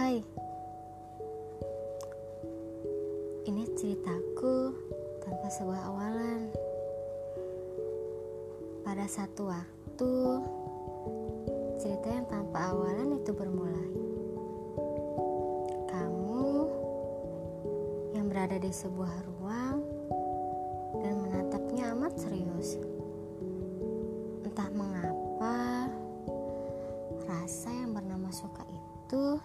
Hai, ini ceritaku tanpa sebuah awalan. Pada satu waktu, cerita yang tanpa awalan itu bermula. Kamu yang berada di sebuah ruang dan menatapnya amat serius. Entah mengapa, rasa yang bernama suka itu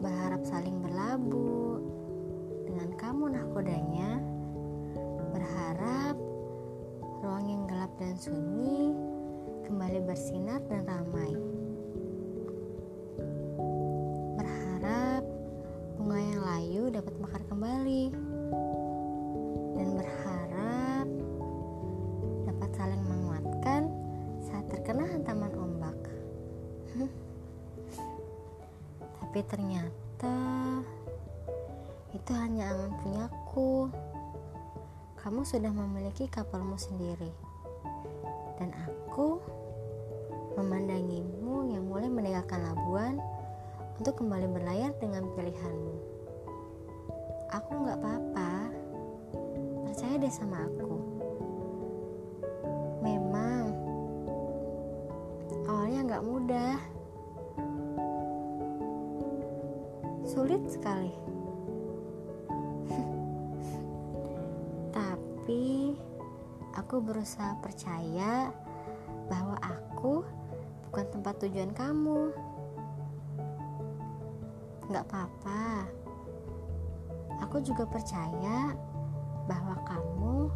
berharap saling berlabuh. Dengan kamu nahkodanya berharap ruang yang gelap dan sunyi kembali bersinar dan ramai. Berharap bunga yang layu dapat mekar kembali. Dan berharap dapat saling menguatkan saat terkena hantaman Tapi ternyata itu hanya angan punyaku. Kamu sudah memiliki kapalmu sendiri. Dan aku memandangimu yang mulai meninggalkan labuan untuk kembali berlayar dengan pilihanmu. Aku nggak apa-apa, percaya deh sama aku. Memang awalnya nggak mudah, sulit sekali. Tapi aku berusaha percaya bahwa aku bukan tempat tujuan kamu. Nggak apa-apa. Aku juga percaya bahwa kamu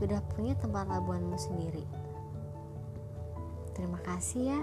sudah punya tempat labuanmu sendiri. Terima kasih ya.